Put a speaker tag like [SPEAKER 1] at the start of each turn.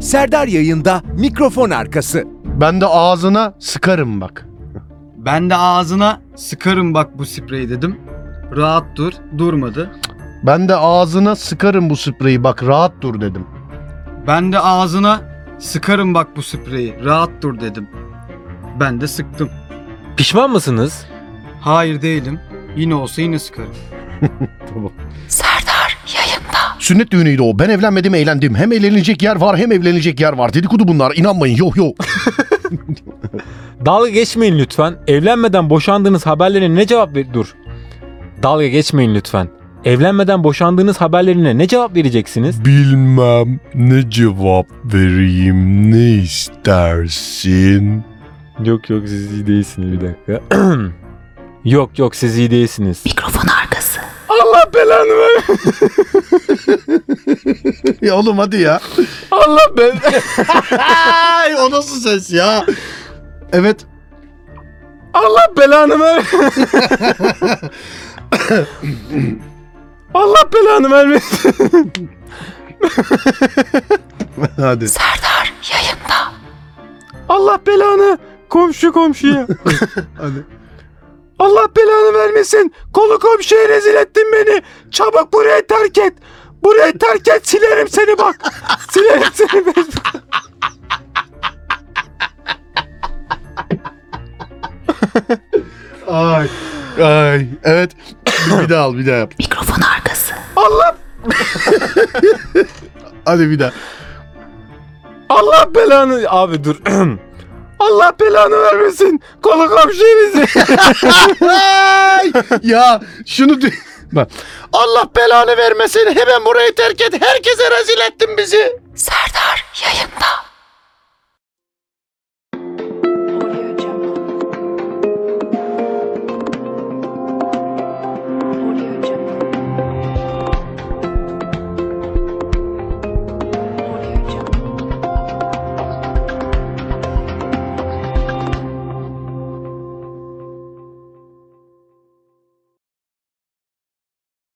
[SPEAKER 1] Serdar yayında mikrofon arkası.
[SPEAKER 2] Ben de ağzına sıkarım bak.
[SPEAKER 3] Ben de ağzına sıkarım bak bu spreyi dedim. Rahat dur. Durmadı.
[SPEAKER 2] Ben de ağzına sıkarım bu spreyi bak rahat dur dedim.
[SPEAKER 3] Ben de ağzına sıkarım bak bu spreyi. Rahat dur dedim. Ben de sıktım.
[SPEAKER 4] Pişman mısınız?
[SPEAKER 3] Hayır değilim. Yine olsa yine sıkarım.
[SPEAKER 5] Serdar
[SPEAKER 2] Sünnet düğünüydü o. Ben evlenmedim eğlendim. Hem eğlenilecek yer var hem evlenecek yer var. Dedikodu bunlar inanmayın yok yok.
[SPEAKER 4] Dalga geçmeyin lütfen. Evlenmeden boşandığınız haberlerine ne cevap ver... Dur. Dalga geçmeyin lütfen. Evlenmeden boşandığınız haberlerine ne cevap vereceksiniz?
[SPEAKER 2] Bilmem ne cevap vereyim ne istersin.
[SPEAKER 4] Yok yok siz iyi değilsiniz bir dakika. yok yok siz iyi değilsiniz. Allah belanı ver.
[SPEAKER 2] ya oğlum hadi ya.
[SPEAKER 4] Allah ben.
[SPEAKER 2] Ay o nasıl ses ya? Evet.
[SPEAKER 4] Allah belanı ver. Allah belanı vermesin.
[SPEAKER 2] Hadi.
[SPEAKER 5] Serdar yayında.
[SPEAKER 4] Allah belanı. Komşu komşuya.
[SPEAKER 2] Hadi.
[SPEAKER 4] Allah belanı vermesin. Kolu komşuya rezil ettin beni. Çabuk burayı terk et. Burayı terk et silerim seni bak. Silerim seni. ben.
[SPEAKER 2] Ay. Ay. Evet. bir daha al bir daha yap.
[SPEAKER 5] Mikrofon arkası.
[SPEAKER 4] Allah
[SPEAKER 2] Hadi bir daha.
[SPEAKER 4] Allah belanı. Abi dur. Allah belanı vermesin. Kolu komşuya rezil.
[SPEAKER 2] Ya şunu dü- Bak. Allah belanı vermesin. Hemen burayı terk et. Herkese rezil ettin bizi.
[SPEAKER 5] Serdar yayında.